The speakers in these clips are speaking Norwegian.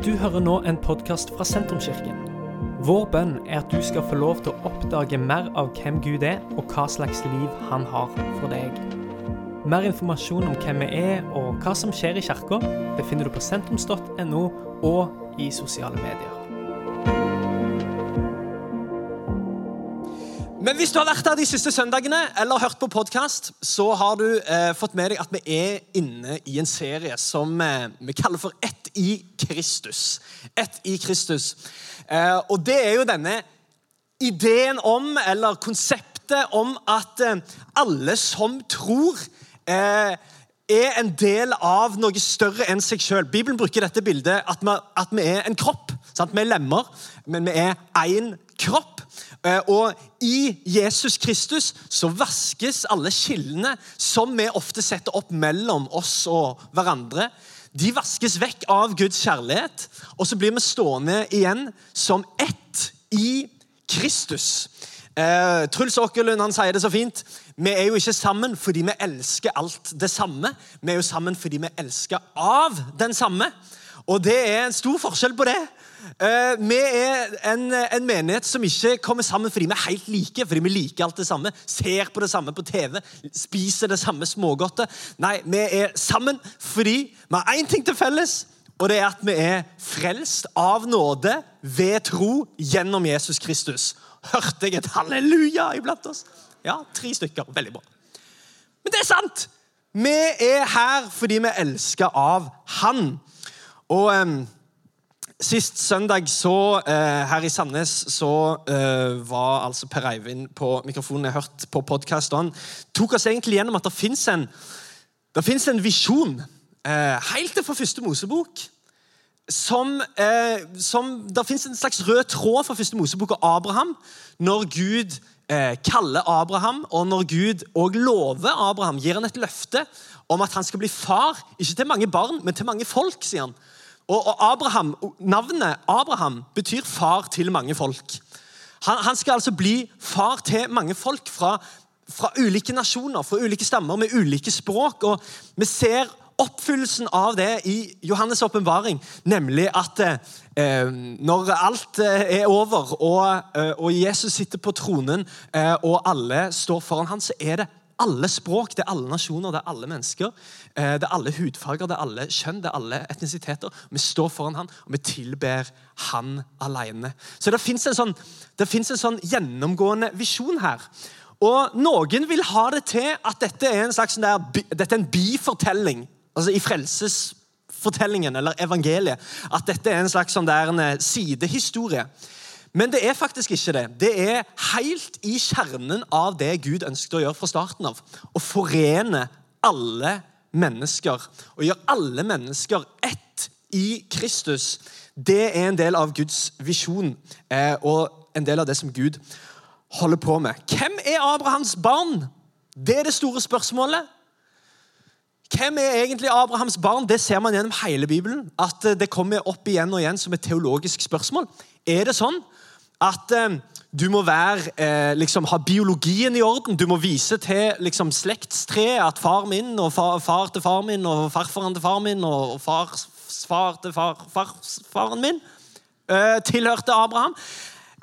Du hører nå en podkast fra Sentrumskirken. Vår bønn er at du skal få lov til å oppdage mer av hvem Gud er, og hva slags liv han har for deg. Mer informasjon om hvem vi er og hva som skjer i kirka, befinner du på sentrums.no og i sosiale medier. Men hvis du har vært her de siste søndagene eller hørt på podkast, så har du eh, fått med deg at vi er inne i en serie som eh, vi kaller for Ett i Kristus. Ett i Kristus. Eh, og det er jo denne ideen om, eller konseptet om, at eh, alle som tror eh, er en del av noe større enn seg sjøl. Bibelen bruker dette bildet at vi, at vi er en kropp. Sant? Vi er lemmer, men vi er én kropp. Eh, og i Jesus Kristus så vaskes alle skillene som vi ofte setter opp mellom oss og hverandre. De vaskes vekk av Guds kjærlighet, og så blir vi stående igjen som ett i Kristus. Eh, Truls Åkerlund han sier det så fint. Vi er jo ikke sammen fordi vi elsker alt det samme. Vi er jo sammen fordi vi elsker av den samme. Og det er en stor forskjell på det. Uh, vi er en, en, menighet som ikke kommer sammen fordi vi er helt like, fordi vi liker alt det samme, ser på det samme på TV, spiser det samme smågodtet. Nei, vi er sammen fordi vi har én ting til felles, og det er at vi er frelst av nåde ved tro gjennom Jesus Kristus. Hørte jeg et halleluja iblant oss? Ja, tre stykker. Veldig bra. Men det er sant! Vi er her fordi vi elsker av Han. Og um, Sist søndag så, eh, her i Sandnes så eh, var altså Per Eivind på mikrofonen. Jeg hørte på podkasten. tok oss egentlig gjennom at det fins en, en, visjon eh, helt fra første Mosebok. Som, eh, som Det fins en slags rød tråd fra første Mosebok og Abraham. Når Gud eh, kaller Abraham, og når Gud òg lover Abraham, gir han et løfte om at han skal bli far, ikke til mange barn, men til mange folk. sier han. Og Abraham, Navnet Abraham betyr far til mange folk. Han, han skal altså bli far til mange folk fra, fra, ulike nasjoner, fra ulike stammer, med ulike språk. Og vi ser oppfyllelsen av det i Johannes' åpenbaring, nemlig at eh, når alt eh, er over, og, eh, og, Jesus sitter på tronen, eh, og alle står foran ham, så er det alle språk, det er alle nasjoner, det er alle mennesker. Eh, det er alle hudfarger, det er alle kjønn, det er alle etnisiteter. Vi står foran han, og vi tilber han alene. Så det fins en, sånn, en sånn gjennomgående visjon her. Og Noen vil ha det til at dette er en slags sånn der, dette er en bifortelling altså i frelsesfortellingen eller evangeliet. At dette er en slags sånn der en eh, sidehistorie. Men det er faktisk ikke det. Det er helt i kjernen av det Gud ønsket å gjøre fra starten av. Å forene alle mennesker og gjøre alle mennesker ett i Kristus. Det er en del av Guds visjon eh, og en del av det som Gud holder på med. Hvem er Abrahams barn? Det er det store spørsmålet. Hvem er egentlig Abrahams barn? Det ser man gjennom hele Bibelen. At Det kommer opp igjen og igjen som et teologisk spørsmål. Er det sånn at eh, du må være, eh, liksom, ha biologien i orden. Du må vise til liksom, slektstreet at far min og far, far, til far min og farfaren til far min og fars far til far, farfaren min eh, tilhørte Abraham.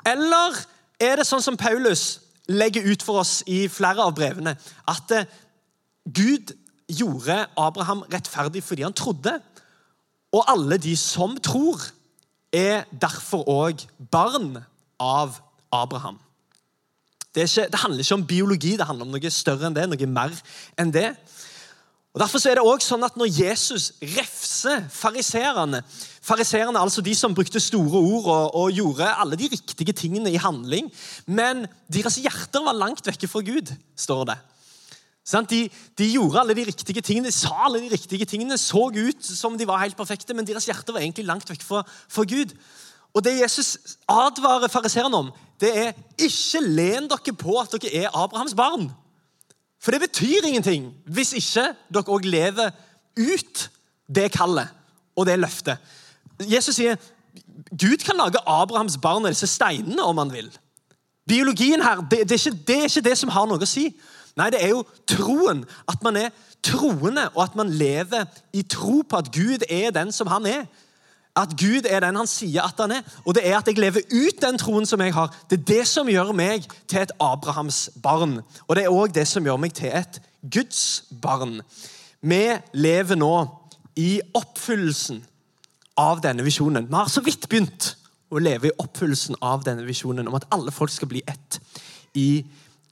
Eller er det sånn som Paulus legger ut for oss i flere av brevene, at eh, Gud gjorde Abraham rettferdig fordi han trodde. Og alle de som tror, er derfor òg barn av Abraham. Det, ikke, det, handler ikke om biologi, det handler om noe større enn det. noe mer enn det. Og Derfor er det også sånn at når Jesus refser fariserene Fariserene, altså de som brukte store ord og, og, gjorde alle de riktige tingene i handling, men deres hjerter var langt vekke fra Gud, står det. De, de, gjorde alle de riktige tingene, de sa alle de riktige tingene, så ut som de var helt perfekte, men deres hjerter var egentlig langt vekk fra, fra Gud. Og Det Jesus advarer fariseerne om, det er ikke len dere på at dere er Abrahams barn. For det betyr ingenting hvis ikke dere òg lever ut det kallet og det løftet. Jesus sier Gud kan lage Abrahams barn av disse steinene om han vil. Biologien her, det, det, er ikke, det, er ikke, det som har noe å si. Nei, det er jo troen. At man er troende, og at man lever i tro på at Gud er den som han er. at Gud er den han sier at han er, og det er at jeg lever ut den troen som jeg har. Det er det som gjør meg til et Abrahams barn. Og det er òg det som gjør meg til et Guds barn. Vi lever nå i oppfyllelsen av denne visjonen. Vi har så vidt begynt å leve i oppfyllelsen av denne visjonen om at alle folk skal bli ett i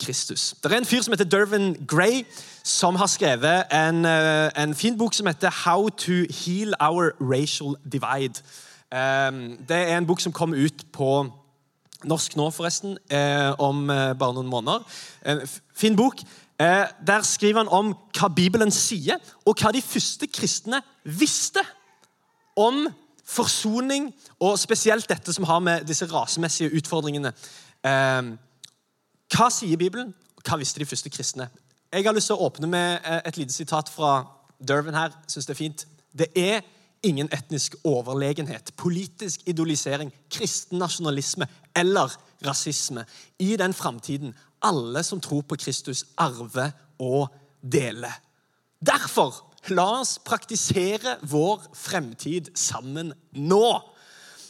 Kristus. Det er en fyr som heter Dervin Gray, som har skrevet en, eh, en fin bok som heter 'How to Heal Our Racial Divide'. Ehm, det er en bok som kom ut på norsk nå, forresten, eh, om eh, bare noen måneder. En fin bok. Der skriver han om hva Bibelen sier, og hva de første kristne visste om forsoning, og spesielt dette som har med disse rasemessige utfordringene. Hva sier Bibelen? Hva visste de første kristne? Jeg har lyst til å åpne med eh, et lite sitat fra Dervin her. Synes det er fint. Det er ingen etnisk overlegenhet, politisk idolisering, kristen nasjonalisme eller rasisme i den framtiden alle som tror på Kristus, arver og deler. Derfor la oss praktisere vår fremtid sammen nå.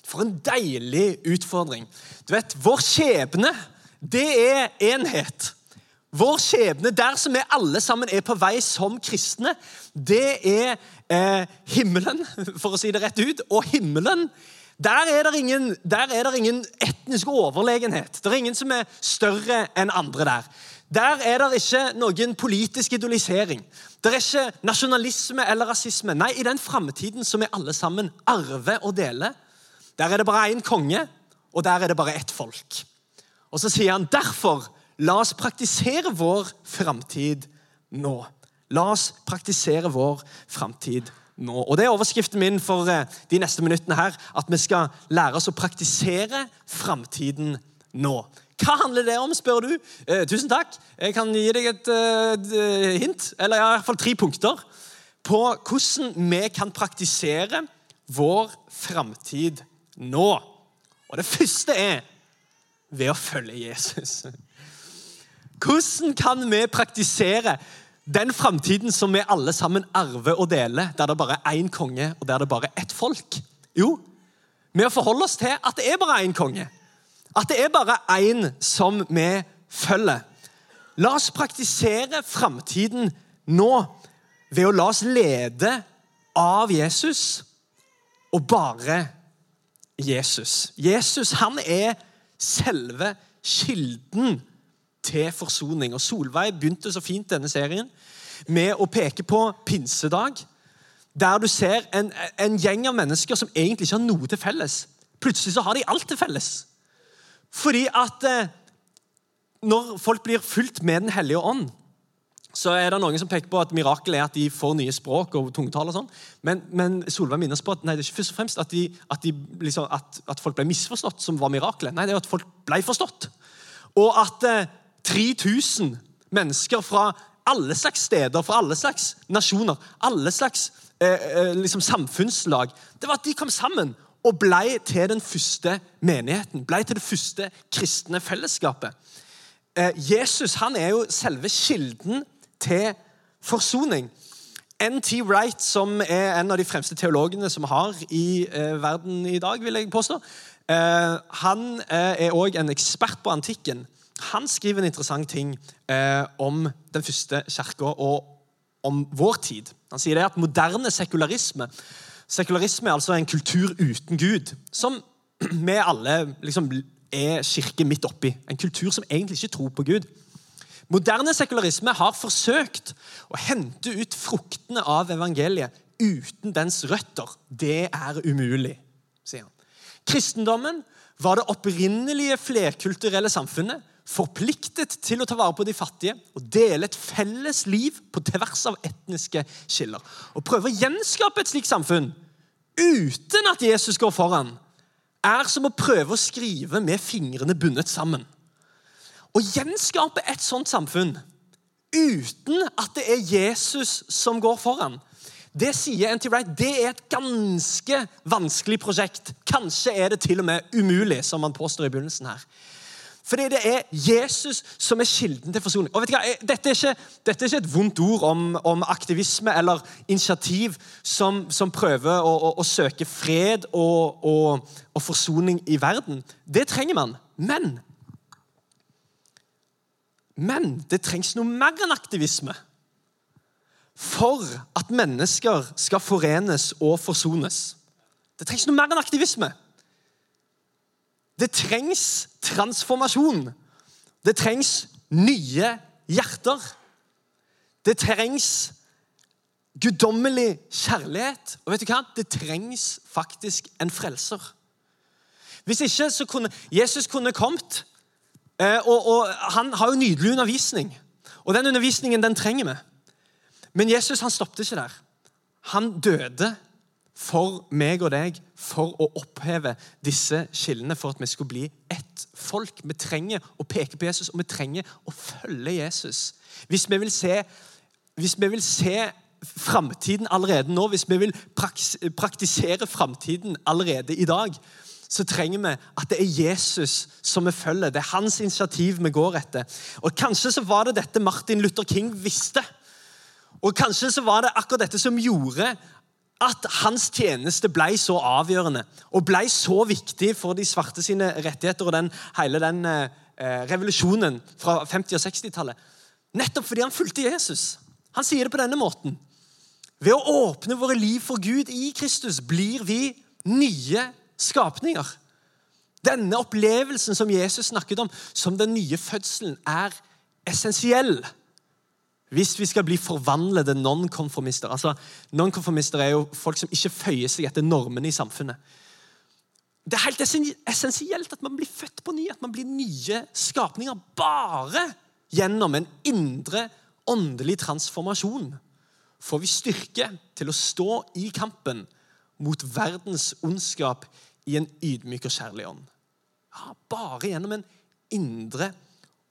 For en deilig utfordring. Du vet, Vår skjebne, det er enhet. Vår skjebne, der som vi alle sammen er på vei som kristne, det er eh, himmelen, for å si det rett ut. Og himmelen, der er, det ingen, er det ingen etnisk overlegenhet. Det er ingen som er større enn andre der. Der er det ikke noen politisk idolisering. Det er ikke nasjonalisme eller rasisme. Nei, i den framtiden som vi alle sammen arver og deler, der er det bare én konge, og der er det bare ett folk. Og så sier han derfor La oss praktisere vår framtid nå. La oss praktisere vår framtid nå. Og Det er overskriften min for eh, de neste minuttene. her, At vi skal lære oss å praktisere framtiden nå. Hva handler det om, spør du? Eh, tusen takk. Jeg kan gi deg et eh, hint, eller i hvert fall tre punkter, på hvordan vi kan praktisere vår framtid nå. Og Det første er ved å følge Jesus. Hvordan kan vi praktisere den framtiden som vi alle sammen arver og deler, der det bare er én konge og der det bare er ett folk? Jo, med å forholde oss til at det er bare én konge. At det er bare én som vi følger. La oss praktisere framtiden nå ved å la oss lede av Jesus og bare Jesus. Jesus han er selve kilden til forsoning. Og Solveig begynte så fint denne serien med å peke på pinsedag. Der du ser en, en gjeng av mennesker som egentlig ikke har noe til felles. Plutselig så har de alt til felles. Fordi at eh, når folk blir fulgt med Den hellige ånd, så er det noen som peker på at mirakelet er at de får nye språk og tungetall. og sånn. Men, men Solveig minnes på at nei, det er ikke først og fremst at, de, at, de, liksom, at, at folk ble misforstått, som var mirakelet. Nei, det er at folk ble forstått. Og at eh, 3000 mennesker fra alle slags steder, fra alle slags nasjoner, alle slags eh, eh, liksom samfunnslag. Det var at de kom sammen og ble til den første menigheten. Ble til det første kristne fellesskapet. Eh, Jesus han er jo selve kilden til forsoning. N.T. Wright, som er en av de fremste teologene som vi har i eh, verden i dag, vil jeg påstå, eh, han eh, er òg en ekspert på antikken han skriver en interessant ting eh, om den første kirka og om vår tid. Han sier det at moderne sekularisme Sekularisme er altså en kultur uten Gud, som vi alle liksom er kirke midt oppi. En kultur som egentlig ikke tror på Gud. Moderne sekularisme har forsøkt å hente ut fruktene av evangeliet uten dens røtter. Det er umulig, sier han. Kristendommen var det opprinnelige flerkulturelle samfunnet forpliktet til å ta vare på de fattige og dele et felles liv på tvers av etniske skiller. Å prøve å gjenskape et slikt samfunn uten at Jesus går foran, er som å prøve å skrive med fingrene bundet sammen. Å gjenskape et sånt samfunn uten at det er Jesus som går foran, det sier N.T. Wright, det er et ganske vanskelig prosjekt. Kanskje er det til og med umulig, som han påstår i begynnelsen her. Fordi det er Jesus som er kilden til forsoning. Og vet du hva? Dette er ikke, dette er ikke et vondt ord om, om aktivisme eller initiativ som, som prøver å, å, å, søke fred og, og, og forsoning i verden. Det trenger man. Men Men det trengs noe mer enn aktivisme for at mennesker skal forenes og forsones. Det trengs noe mer enn aktivisme. Det trengs transformasjon. Det trengs nye hjerter. Det trengs guddommelig kjærlighet. Og vet du hva? Det trengs faktisk en frelser. Hvis ikke så kunne Jesus kunne kommet, og, og han har jo nydelig undervisning. Og den undervisningen den trenger vi. Men Jesus han stoppet ikke der. Han døde for meg og deg for å oppheve disse skillene, for at vi skulle bli ett folk. Vi trenger å peke på Jesus, og vi trenger å følge Jesus. Hvis vi vil se, hvis vi vil se framtiden allerede nå, hvis vi vil praktisere framtiden allerede i dag, så trenger vi at det er Jesus som vi følger. Det er hans initiativ vi går etter. Og Kanskje så var det dette Martin Luther King visste. Og Kanskje så var det akkurat dette som gjorde at hans tjeneste ble så avgjørende og ble så viktig for de svarte sine rettigheter og den, hele den eh, revolusjonen fra 50- og 60-tallet. Nettopp fordi han fulgte Jesus. Han sier det på denne måten. Ved å åpne våre liv for Gud i Kristus blir vi nye skapninger. Denne opplevelsen som Jesus snakket om, som den nye fødselen, er essensiell hvis vi skal bli forvandlede nonkonformister altså, Nonkonformister er jo folk som ikke føyer seg etter normene i samfunnet. Det er helt essensielt at man blir født på ny, at man blir nye skapninger. Bare gjennom en indre åndelig transformasjon får vi styrke til å stå i kampen mot verdens ondskap i en ydmyk og kjærlig ånd. Ja, bare gjennom en indre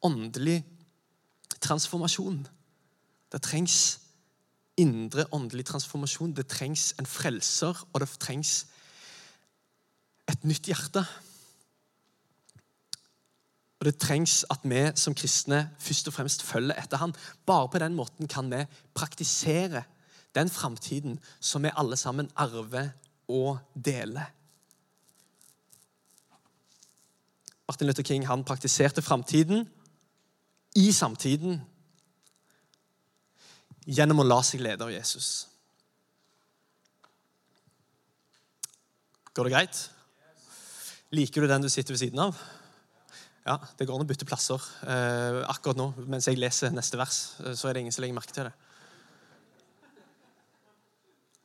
åndelig transformasjon. Det trengs indre åndelig transformasjon. Det trengs en frelser, og det trengs et nytt hjerte. Og Det trengs at vi som kristne først og fremst følger etter han. Bare på den måten kan vi praktisere den framtiden som vi alle sammen arver og deler. Martin Luther King han praktiserte framtiden i samtiden gjennom å la seg lede av Jesus. Går det greit? Liker du den du sitter ved siden av? Ja, Det går an å bytte plasser. Eh, akkurat nå, mens jeg leser neste vers, eh, så er det ingen som legger merke til det.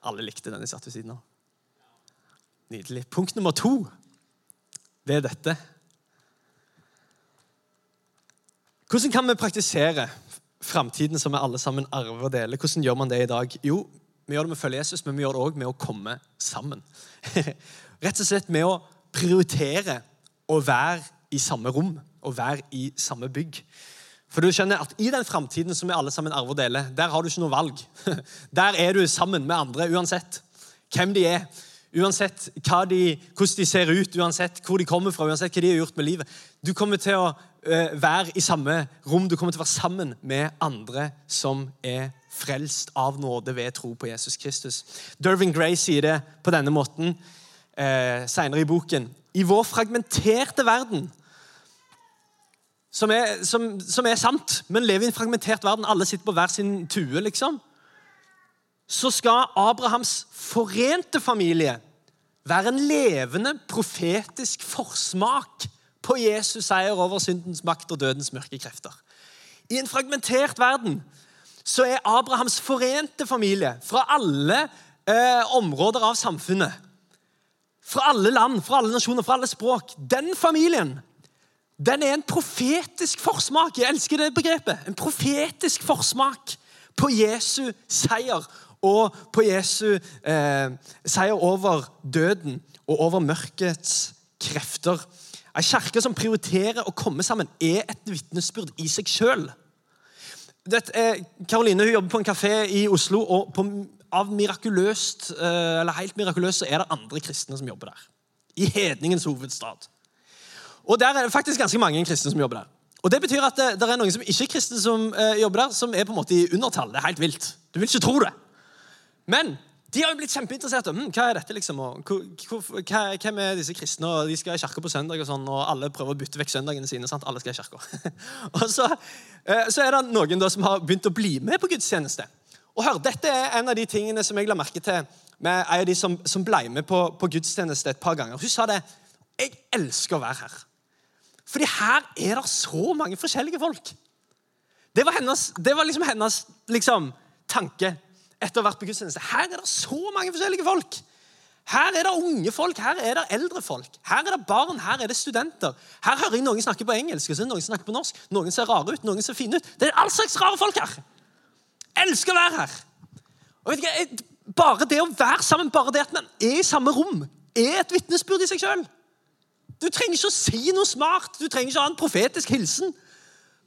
Alle likte den de satt ved siden av. Nydelig. Punkt nummer to, det er dette. Hvordan kan vi praktisere framtiden som vi alle sammen arver og deler. Hvordan gjør man det i dag? Jo, vi gjør det med å følge Jesus, men vi gjør det òg med å komme sammen. Rett og slett med å prioritere å være i samme rom og være i samme bygg. For du skjønner at I den framtiden som vi alle sammen arver og deler, der har du ikke noe valg. Der er du sammen med andre uansett hvem de er. Uansett de, hvordan de ser ut, uansett hvor de kommer fra, uansett hva de har gjort med livet. Du kommer til å uh, være i samme rom, du kommer til å være sammen med andre som er frelst av nåde ved tro på Jesus Kristus. Dervin Gray sier det på denne måten eh, senere i boken. I vår fragmenterte verden som er, som, som er sant, men lever i en fragmentert verden. Alle sitter på hver sin tue, liksom så skal Abrahams forente familie være en levende profetisk forsmak på Jesus seier over syndens makt og dødens mørke krefter. I en fragmentert verden så er Abrahams forente familie fra alle eh, områder av samfunnet, fra alle land, fra alle nasjoner, fra alle språk Den familien den er en profetisk forsmak. Jeg elsker det begrepet. En profetisk forsmak på Jesu seier og på Jesu eh, seier over døden og over mørkets krefter. Ei kirke som prioriterer å komme sammen, er et vitnesbyrd i seg sjøl. Karoline hun jobber på en kafé i Oslo, og på, av mirakuløst, eh, eller helt mirakuløst så er det andre kristne som jobber der. I hedningens hovedstad. Og der er det faktisk ganske mange kristne som jobber der. Og det betyr at det, det er noen som ikke er kristne som eh, jobber der, som er på en måte i undertall. Det er helt vilt. Du vil ikke tro det. Men de har jo blitt kjempeinteressert. hm, Hva er dette, liksom? Og, hva, hvem er disse kristne? Og de skal i kirka på søndag, og sånn, og alle prøver å bytte vekk søndagene sine. sant? Alle skal i kirka. og så, eh, så er det noen da som har begynt å bli med på gudstjeneste. Og hør, Dette er en av de tingene som jeg la merke til med en av de som, som ble med på, på gudstjeneste et par ganger. Hun sa det. Jeg elsker å være her. Fordi her er det så mange forskjellige folk. Det var, hennes, det var liksom hennes liksom, tanke etter å ha vært på gudstjeneste. Her er det så mange forskjellige folk. Her er det unge folk, her er det eldre folk. Her er det barn, her er det studenter. Her hører jeg noen snakke på engelsk, så noen snakker på norsk. Noen ser rare ut, noen ser fine ut. Det er all slags rare folk her. Elsker å være her. Og vet ikke, Bare det å være sammen, bare det at man er i samme rom, er et vitnesbyrd i seg sjøl. Du trenger ikke å si noe smart, du trenger ikke å ha en profetisk hilsen.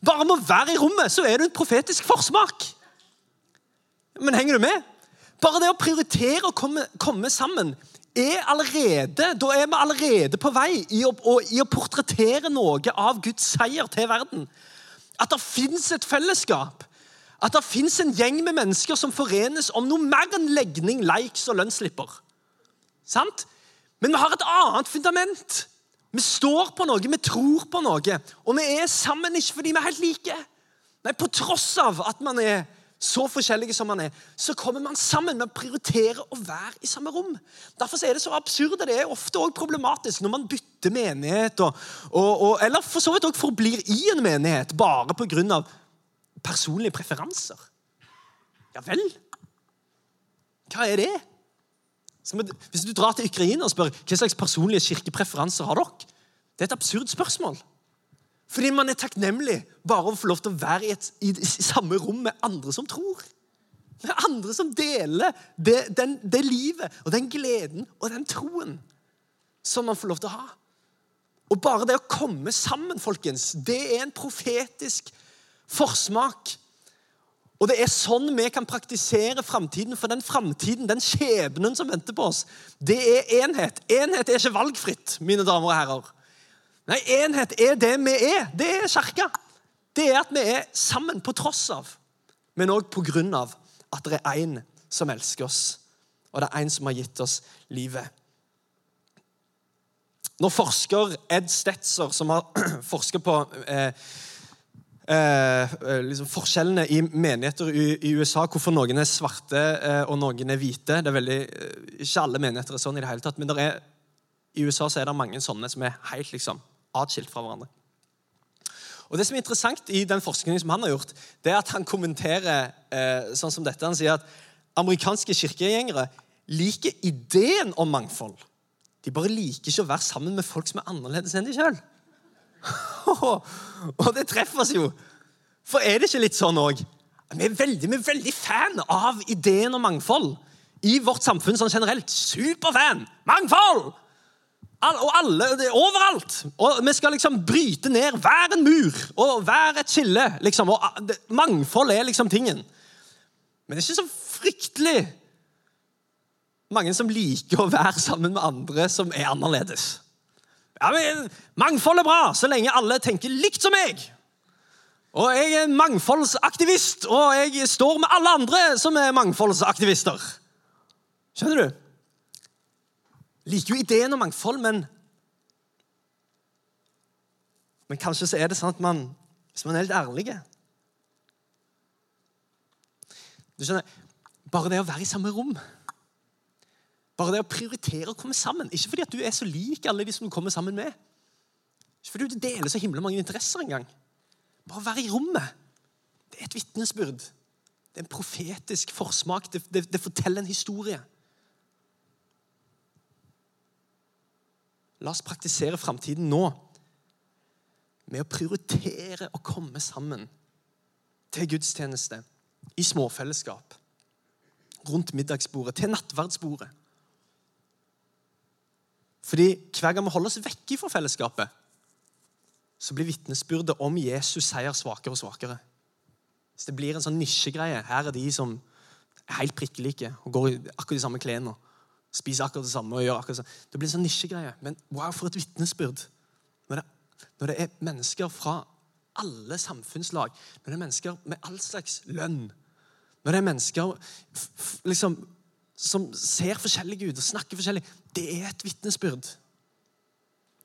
Bare med å være i rommet, så er du en profetisk forsmak. Men henger du med? Bare det å prioritere å komme, komme sammen er allerede, Da er vi allerede på vei i å, i å portrettere noe av Guds seier til verden. At det fins et fellesskap. At det fins en gjeng med mennesker som forenes om noe mer enn legning, likes og lønnsslipper. Sant? Men vi har et annet fundament. Vi står på noe, vi tror på noe. Og vi er sammen ikke fordi vi er helt like. Nei, På tross av at man er så forskjellige som man er, så kommer man sammen med å prioritere å være i samme rom. Derfor er det så absurd, det er ofte også problematisk når man bytter menighet, og, og, og, eller for så vidt også forblir i en menighet bare pga. personlige preferanser. Ja vel? Hva er det? Hvis du drar til Ukraina og spør hva slags personlige kirkepreferanser har dere, det er et absurd spørsmål. Fordi man er takknemlig bare å få lov til å være i, et, i, i samme rom med andre som tror. Med andre som deler det, den, det livet og den gleden og den troen som man får lov til å ha. Og bare det å komme sammen, folkens, det er en profetisk forsmak. Og det er sånn vi kan praktisere framtiden, for den framtiden, den skjebnen som venter på oss, det er enhet. Enhet er ikke valgfritt, mine damer og herrer. Nei, enhet er det vi er. Det er kirka. Det er at vi er sammen på tross av, men òg på grunn av at det er én som elsker oss, og det er én som har gitt oss livet. Når forsker Ed Stetzer, som har forska på eh, eh, liksom forskjellene i menigheter i, i, USA, hvorfor noen er svarte eh, og noen er hvite det er veldig, eh, Ikke alle menigheter er sånn i det hele tatt, men er, i USA så er det mange sånne som er helt liksom atskilt fra hverandre. Og Det som er interessant i den forskningen som han har gjort, det er at han kommenterer eh, sånn som dette. Han sier at amerikanske kirkegjengere liker ideen om mangfold. De bare liker ikke å være sammen med folk som er annerledes enn de sjøl. og det treffer oss jo. For er det ikke litt sånn òg? Vi, vi, er veldig fan av ideen om mangfold i vårt samfunn sånn generelt. Superfan! Mangfold! og alle, det, overalt. Og vi skal liksom bryte ned hver en mur og hver et skille. Liksom. Og ah, det, mangfold er liksom tingen. Men det er ikke så fryktelig mange som liker å være sammen med andre som er annerledes. Ja, men Mangfold er bra, så lenge alle tenker likt som meg. Og jeg er en mangfoldsaktivist, og jeg står med alle andre som er mangfoldsaktivister. Skjønner du? liker jo ideen om mangfold, men Men kanskje så er det sånn at man, hvis man er litt ærlig Du skjønner, Bare det å være i samme rom Bare det å prioritere å komme sammen Ikke fordi at du er så lik alle de som du kommer sammen med. Ikke fordi du deler så himla mange interesser engang. Bare være i rommet. Det er et vitnesbyrd. Det er en profetisk forsmak. Det, det, det forteller en historie. La oss praktisere framtiden nå med å prioritere å komme sammen til gudstjeneste, i småfellesskap, rundt middagsbordet, til nattverdsbordet. Fordi hver gang vi holder oss vekke fra fellesskapet, så blir vitnesbyrdet om Jesus seier svakere og svakere. Så det blir en sånn nisjegreie. Her er de som er helt prikkelike og går i akkurat de samme klærne spiser akkurat det samme og gjør akkurat det samme. Det blir en sånn nisjegreie. Men wow, for et vitnesbyrd. Når når det er mennesker fra alle samfunnslag, når det er mennesker med all slags lønn, når det er mennesker liksom, som ser forskjellige ut og snakker forskjellig, det er et vitnesbyrd.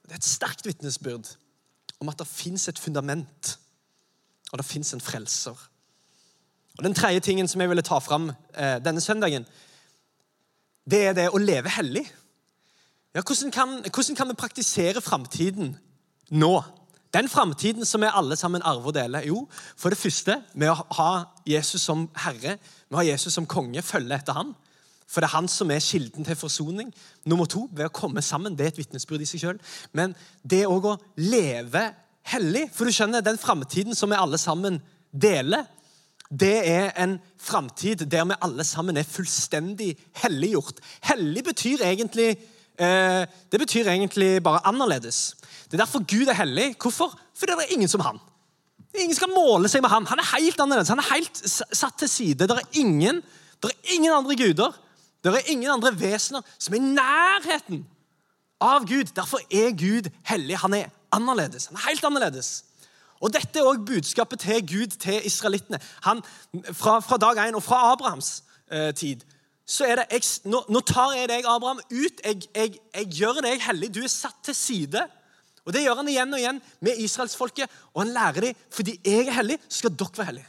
Det er et sterkt vitnesbyrd om at det fins et fundament, og det fins en frelser. Og Den tredje tingen som jeg ville ta fram eh, denne søndagen, det er det å leve hellig. Ja, hvordan, kan, hvordan kan vi praktisere framtiden nå? Den framtiden som vi alle sammen arver og deler? Jo, for det første med å ha Jesus som herre, med å ha Jesus som konge, følge etter ham. For det er han som er kilden til forsoning. Nummer to, ved å komme sammen. Det er et vitnesbyrd i seg sjøl. Men det òg å leve hellig. For du skjønner, den framtiden som vi alle sammen deler, det er en framtid der vi alle sammen er fullstendig helliggjort. Hellig betyr egentlig eh, Det betyr egentlig bare annerledes. Det er derfor Gud er hellig. Hvorfor? Fordi det er ingen som han. Ingen skal måle seg med han. Han er helt annerledes. Han er helt satt til side. Det er ingen, det er ingen andre guder. Det er ingen andre vesener som er i nærheten av Gud. Derfor er Gud hellig. Han er annerledes. Han er helt annerledes. Og Dette er også budskapet til Gud til israelittene. Fra, fra, dag én og fra Abrahams eh, tid så er det jeg, nå, nå, tar jeg deg, Abraham, ut. Jeg, jeg, jeg, gjør deg hellig. Du er satt til side. Og Det gjør han igjen og igjen med israelsfolket. Og han lærer dem fordi jeg er hellig, så skal dere være hellige.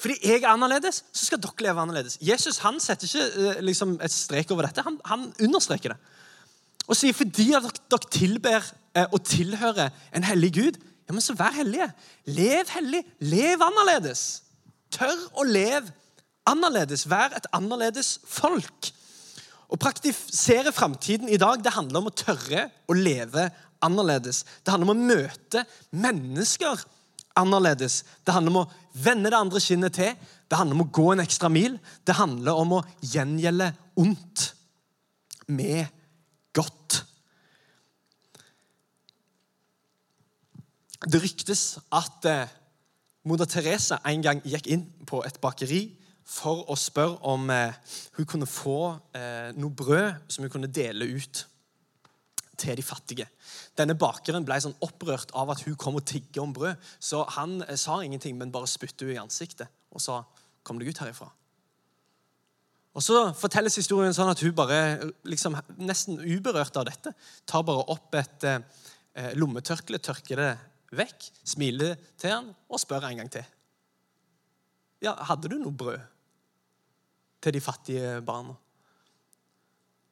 Fordi jeg er annerledes, så skal dere leve annerledes. Jesus han setter ikke eh, liksom, et strek over dette. Han, han understreker det. Og sier fordi at dere tilber eh, og tilhører en hellig Gud, ja, men så vær hellige. Lev hellig. Lev annerledes. Tør å leve annerledes. Vær et annerledes folk. Å praktisere framtiden i dag det handler om å tørre å leve annerledes. Det handler om å møte mennesker annerledes. Det handler om å vende det andre skinnet til. Det handler om å gå en ekstra mil. Det handler om å gjengjelde ondt med godt. Det ryktes at eh, moder Teresa en gang gikk inn på et bakeri for å spørre om eh, hun kunne få eh, noe brød som hun kunne dele ut til de fattige. Denne bakeren ble sånn opprørt av at hun kom og tigge om brød. Så han eh, sa ingenting, men bare spyttet henne i ansiktet og sa, 'Kom deg ut herifra'. Og Så fortelles historien sånn at hun bare, liksom, nesten uberørt av dette, tar bare opp et eh, eh lommetørkle, tørker det vekk, smiler til han og spør en gang til. Ja, 'Hadde du noe brød til de fattige barna?'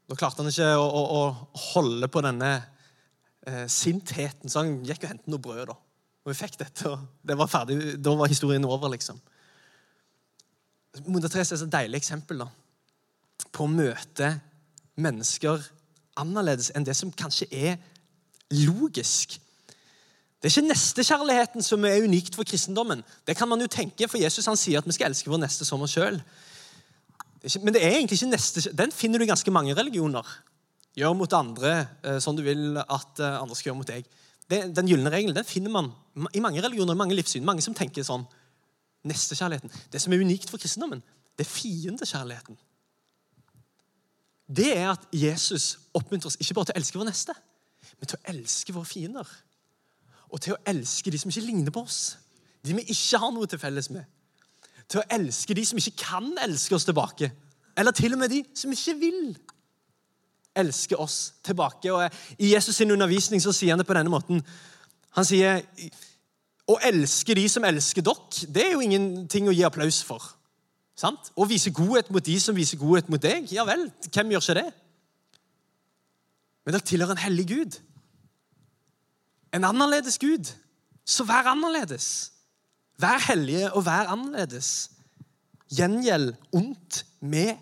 Da klarte han ikke å, å, å holde på denne eh, sintheten, så han gikk og hentet noe brød. da. Og vi fikk dette, og det var ferdig. Da var historien over, liksom. Moder Therese er et deilig eksempel da, på å møte mennesker annerledes enn det som kanskje er logisk. Det er ikke nestekjærligheten som er unikt for kristendommen. Det kan man jo tenke, for Jesus han sier at vi skal elske vår neste som oss sjøl. Men det er egentlig ikke neste, den finner du i ganske mange religioner. Gjør mot andre som sånn du vil at eh, andre skal gjøre mot deg. Den gylne regelen den finner man i mange religioner, i mange livssyn. Mange som tenker sånn. Nestekjærligheten. Det som er unikt for kristendommen, det er fiendekjærligheten. Det er at Jesus oppmuntrer oss ikke bare til å elske vår neste, men til å elske våre fiender. Og til å elske de som ikke ligner på oss. De vi ikke har noe til felles med til å elske de som ikke kan elske oss tilbake. Eller til og med de som ikke vil elske oss tilbake. Og I Jesus' sin undervisning så sier han det på denne måten. Han sier å elske de som elsker dere, det er jo ingenting å gi applaus for. Sant? Å vise godhet mot de som viser godhet mot deg, ja vel, hvem gjør ikke det? Men dere tilhører en hellig Gud. En annerledes Gud. Så vær annerledes. Vær hellige og vær annerledes. Gjengjeld ondt med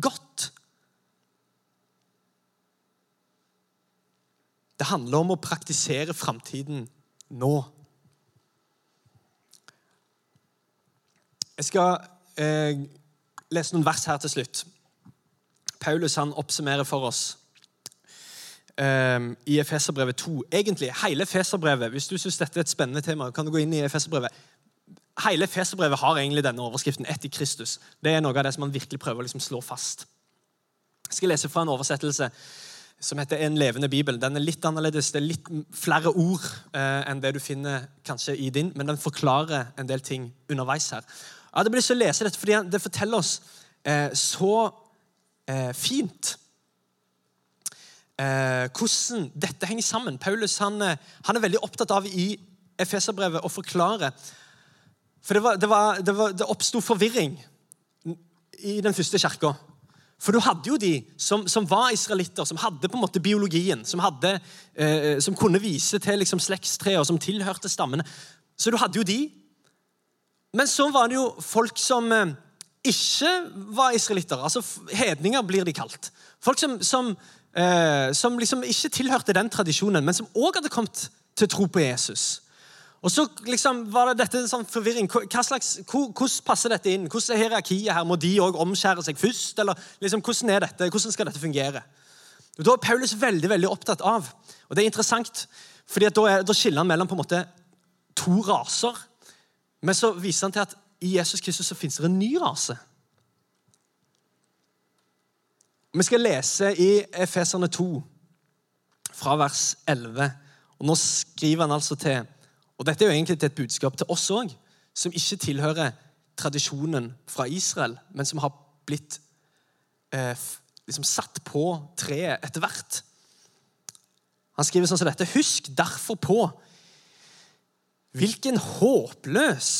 godt. Det handler om å praktisere framtiden nå. Jeg skal eh, lese noen vers her til slutt. Paulus han oppsummerer for oss eh, i Efeserbrevet 2. Egentlig hele Efeserbrevet. Hvis du syns dette er et spennende tema, kan du gå inn i Efeserbrevet. Hele Feserbrevet har egentlig denne overskriften 'Ett i Kristus'. Det er noe av det som man virkelig prøver å liksom slå fast. Jeg skal lese fra en oversettelse som heter En levende bibel. Den er litt annerledes. Det er litt flere ord eh, enn det du finner kanskje i din, men den forklarer en del ting underveis her. Jeg hadde lyst til å lese dette fordi det forteller oss eh, så eh, fint eh, hvordan dette henger sammen. Paulus han, eh, han, er veldig opptatt av i Efeserbrevet å forklare. For det, var, det, var, det, var, det oppsto forvirring i den første kirka. For du hadde jo de som, som, var israelitter, som hadde på en måte biologien, som, hadde, eh, som kunne vise til liksom, og som tilhørte stammene. Så du hadde jo de. Men så var det jo folk som eh, ikke var israelitter. Altså hedninger blir de kalt. Folk som, som, eh, som liksom ikke tilhørte den tradisjonen, men som òg hadde kommet til tro på Jesus. Og så liksom var det dette en sånn forvirring. Slags, hvordan passer dette inn? Hvordan er hierarkiet her? Må de òg omskjære seg først? Eller liksom, hvordan er dette? Hvordan skal dette fungere? Da er Paulus veldig veldig opptatt av, og det er interessant, fordi da, da skiller han mellom på en måte to raser. Men så viser han til at i Jesus Kristus så fins det en ny rase. Vi skal lese i Efeserne 2, fra vers 11. Og Nå skriver han altså til og Dette er jo egentlig et budskap til oss òg, som ikke tilhører tradisjonen fra Israel, men som har blitt eh, liksom satt på treet etter hvert. Han skriver sånn som dette.: Husk derfor på hvilken håpløs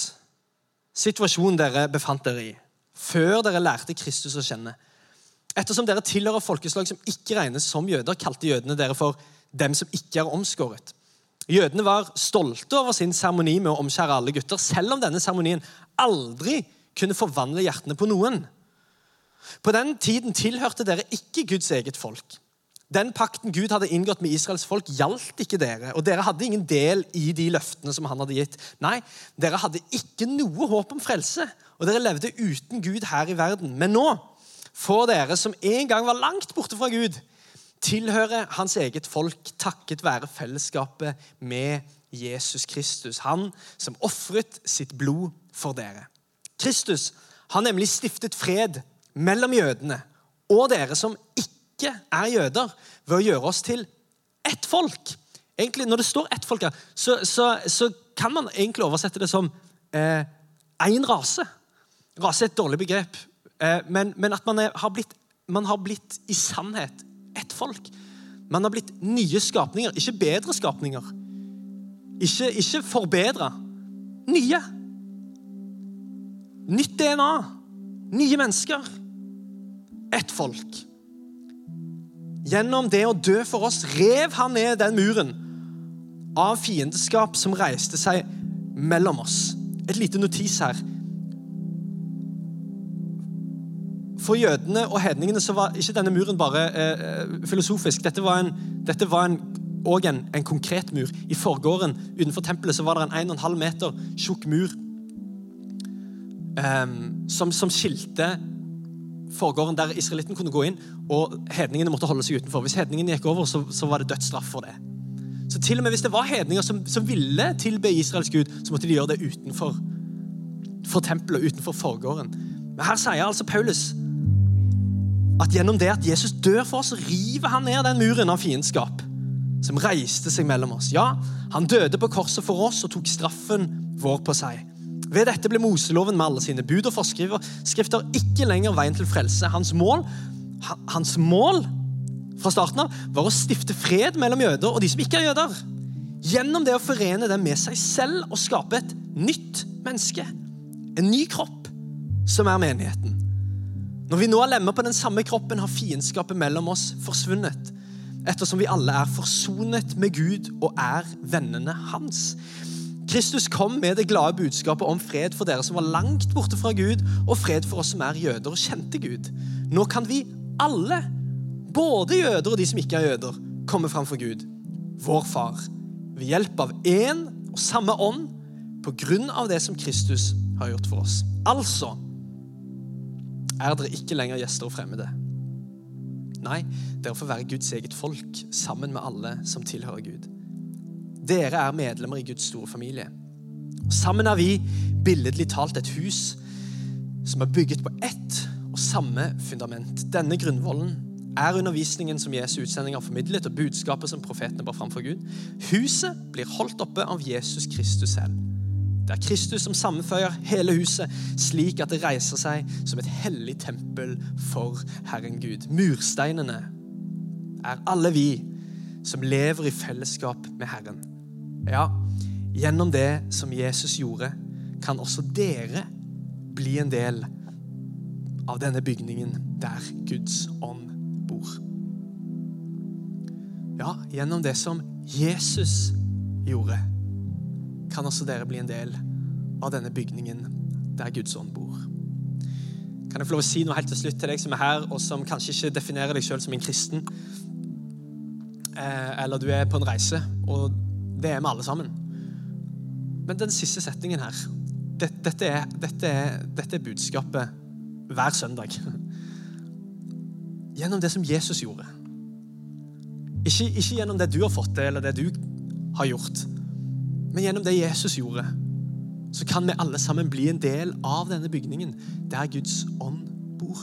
situasjon dere befant dere i før dere lærte Kristus å kjenne. Ettersom dere tilhører folkeslag som ikke regnes som jøder, kalte jødene dere for dem som ikke er omskåret. Jødene var stolte over sin seremoni med å omskjære alle gutter, selv om denne seremonien aldri kunne forvandle hjertene på noen. På den tiden tilhørte dere ikke Guds eget folk. Den pakten Gud hadde inngått med Israels folk, gjaldt ikke dere. Og dere hadde ingen del i de løftene som han hadde gitt. Nei, dere hadde ikke noe håp om frelse, og dere levde uten Gud her i verden. Men nå får dere, som en gang var langt borte fra Gud, tilhører hans eget folk takket være fellesskapet med Jesus Kristus. Han som ofret sitt blod for dere. Kristus har nemlig stiftet fred mellom jødene og dere som ikke er jøder, ved å gjøre oss til ett folk. Egentlig, Når det står ett folk her, så, så, så kan man egentlig oversette det som én eh, rase. Rase er et dårlig begrep, eh, men, men, at man, er, har blitt, man har blitt i sannhet ett folk. Man har blitt nye skapninger, ikke bedre skapninger. Ikke, ikke forbedra. Nye. Nytt DNA. Nye mennesker. Ett folk. Gjennom det å dø for oss rev han ned den muren av fiendeskap som reiste seg mellom oss. Et lite notis her. For jødene og hedningene så var ikke denne muren bare eh, eh filosofisk. Dette var, en, en, også en, en, konkret mur. I forgården utenfor tempelet så var det en 1,5 meter tjukk mur eh, som, som skilte forgården der israelitten kunne gå inn, og hedningene måtte holde seg utenfor. Hvis hedningene gikk over, så, så, var det dødsstraff for det. Så til og med hvis det var hedninger som, som ville tilbe Israels gud, så måtte de gjøre det utenfor for tempelet, utenfor forgården. Men her sier altså Paulus at gjennom det at Jesus dør for oss, river han ned den muren av fiendskap som reiste seg mellom oss. Ja, han døde på korset for oss og tok straffen vår på seg. Ved dette ble Moseloven med alle sine bud og forskrifter ikke lenger veien til frelse. Hans mål, hans mål fra starten av var å stifte fred mellom jøder og de som ikke er jøder. Gjennom det å forene dem med seg selv og skape et nytt menneske. En ny kropp, som er menigheten. Når vi nå er lemmer på den samme kroppen, har fiendskapet mellom oss forsvunnet. Ettersom vi alle er forsonet med Gud og er vennene hans. Kristus kom med det glade budskapet om fred for dere som var langt borte fra Gud, og fred for oss som er jøder og kjente Gud. Nå kan vi alle, både jøder og de som ikke er jøder, komme fram for Gud, vår far, ved hjelp av én og samme ånd, på grunn av det som Kristus har gjort for oss. Altså, er dere ikke lenger gjester og fremmede. Nei, dere får være Guds eget folk sammen med alle som tilhører Gud. Dere er medlemmer i Guds store familie. Sammen er vi billedlig talt et hus som er bygget på ett og samme fundament. Denne grunnvollen er undervisningen som Jesu utsending har formidlet, og budskapet som profetene bar framfor Gud. Huset blir holdt oppe av Jesus Kristus selv. Det er Kristus som sammenføyer hele huset, slik at det reiser seg som et hellig tempel for Herren Gud. Mursteinene er alle vi som lever i fellesskap med Herren. Ja, gjennom det som Jesus gjorde, kan også dere bli en del av denne bygningen der Guds ånd bor. Ja, gjennom det som Jesus gjorde, kan også dere bli en del av denne bygningen der Guds ånd bor. Kan jeg få lov å si noe helt til slutt til deg som er her, og som kanskje ikke definerer deg sjøl som en kristen? Eh, eller du er på en reise, og det er vi alle sammen. Men den siste setningen her, dette, er, dette, er, dette er budskapet hver søndag. Gjennom det som Jesus gjorde. Ikke, ikke gjennom det du har fått til, eller det du har gjort, men gjennom det Jesus gjorde så kan vi alle sammen bli en del av denne bygningen der Guds ånd bor.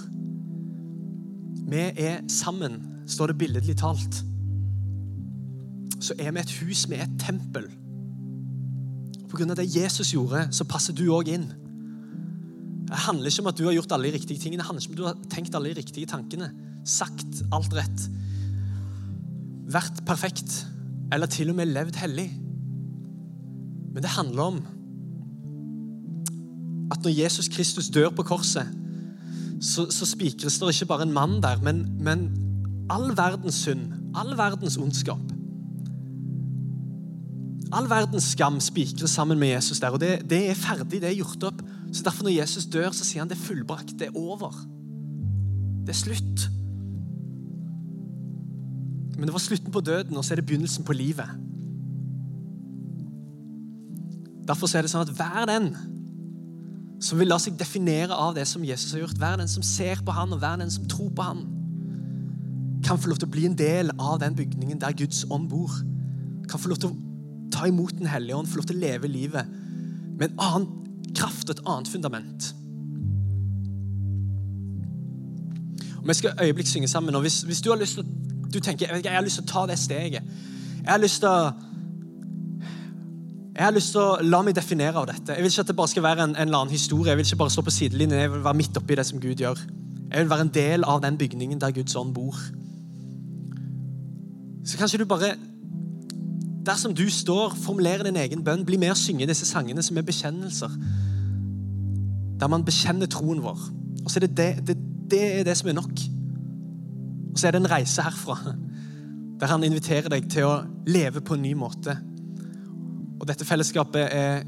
Vi er sammen, står det billedlig talt. Så er vi et hus, vi er et tempel. På grunn av det Jesus gjorde, så passer du òg inn. Det handler ikke om at du har gjort alle de riktige tingene, det handler ikke om at du har tenkt alle de riktige tankene, sagt alt rett, vært perfekt eller til og med levd hellig. Men det handler om at når Jesus Kristus dør på korset, så, så spikres det ikke bare en mann der, men, men all verdens synd, all verdens ondskap. All verdens skam spikres sammen med Jesus der, og det, det, er ferdig, det er gjort opp. Så Derfor når Jesus dør, så sier han det er fullbrakt, det er over. Det er slutt. Men det var slutten på døden, og så er det begynnelsen på livet. Derfor er det sånn at hver den som vil la seg definere av det som Jesus har gjort. Hver den som ser på han, og hver den som tror på han, kan få lov til å bli en del av den bygningen der Guds ånd bor. Kan få lov til å ta imot Den hellige ånd, få lov til å leve livet med en annen kraft og et annet fundament. Og Vi skal øyeblikk synge sammen. og Hvis, hvis du har lyst til du tenker jeg, jeg har lyst til å ta det steget Jeg har lyst til å jeg har lyst til å la meg definere av dette. Jeg vil ikke at det bare skal være en, en eller annen historie. Jeg vil ikke bare stå på sidelinjen. Jeg vil være midt oppi det som Gud gjør. Jeg vil være en del av den bygningen der Guds ånd bor. Så kanskje du bare Dersom du står, formulerer din egen bønn, bli med og synge disse sangene som er bekjennelser. Der man bekjenner troen vår. Og så er det det, det, det er det som er nok. Og så er det en reise herfra, der han inviterer deg til å leve på en ny måte og dette fellesskapet er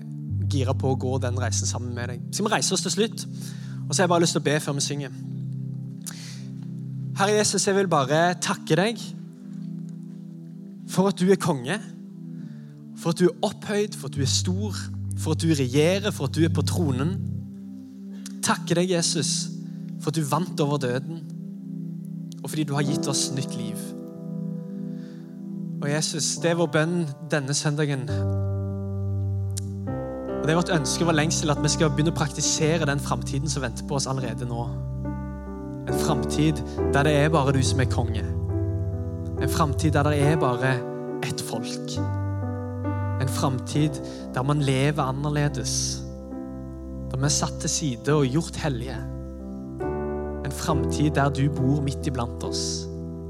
gira på å gå den reisen sammen med deg. Skal vi reise oss til slutt? Og så har jeg bare lyst til å be før vi synger. Herre Jesus, jeg vil bare takke deg for at du er konge. For at du er opphøyd, for at du er stor, for at du regjerer, for at du er på tronen. Takke deg, Jesus, for at du vant over døden, og fordi du har gitt oss nytt liv. Og Jesus, det er vår bønn denne søndagen og Det er vårt ønske og lengsel at vi skal begynne å praktisere den framtiden som venter på oss allerede nå. En framtid der det er bare du som er konge. En framtid der det er bare ett folk. En framtid der man lever annerledes. Der vi er satt til side og gjort hellige. En framtid der du bor midt iblant oss.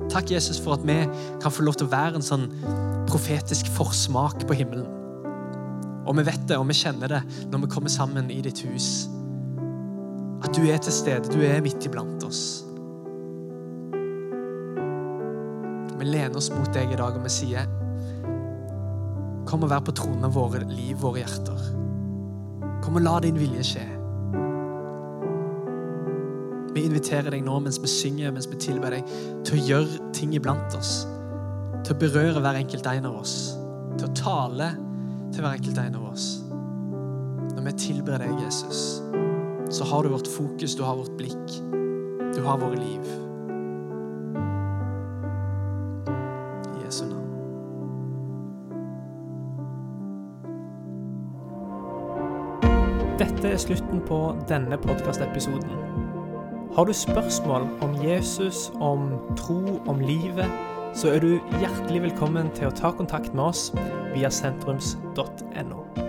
Takk, Jesus, for at vi kan få lov til å være en sånn profetisk forsmak på himmelen. Og vi vet det, og vi kjenner det når vi kommer sammen i ditt hus. At du er til stede. Du er midt iblant oss. Vi lener oss mot deg i dag, og vi sier Kom og vær på tronen av våre liv, våre hjerter. Kom og la din vilje skje. Vi inviterer deg nå mens vi synger, mens vi tilber deg, til å gjøre ting iblant oss. Til å berøre hver enkelt en av oss. Til å tale til hver enkelt en av oss. Når vi tilber deg, Jesus, så har du vårt fokus, du har vårt blikk, du har våre liv. Jesu navn. Dette er slutten på denne podkastepisoden. Har du spørsmål om Jesus, om tro, om livet, så er du hjertelig velkommen til å ta kontakt med oss via sentrums.no.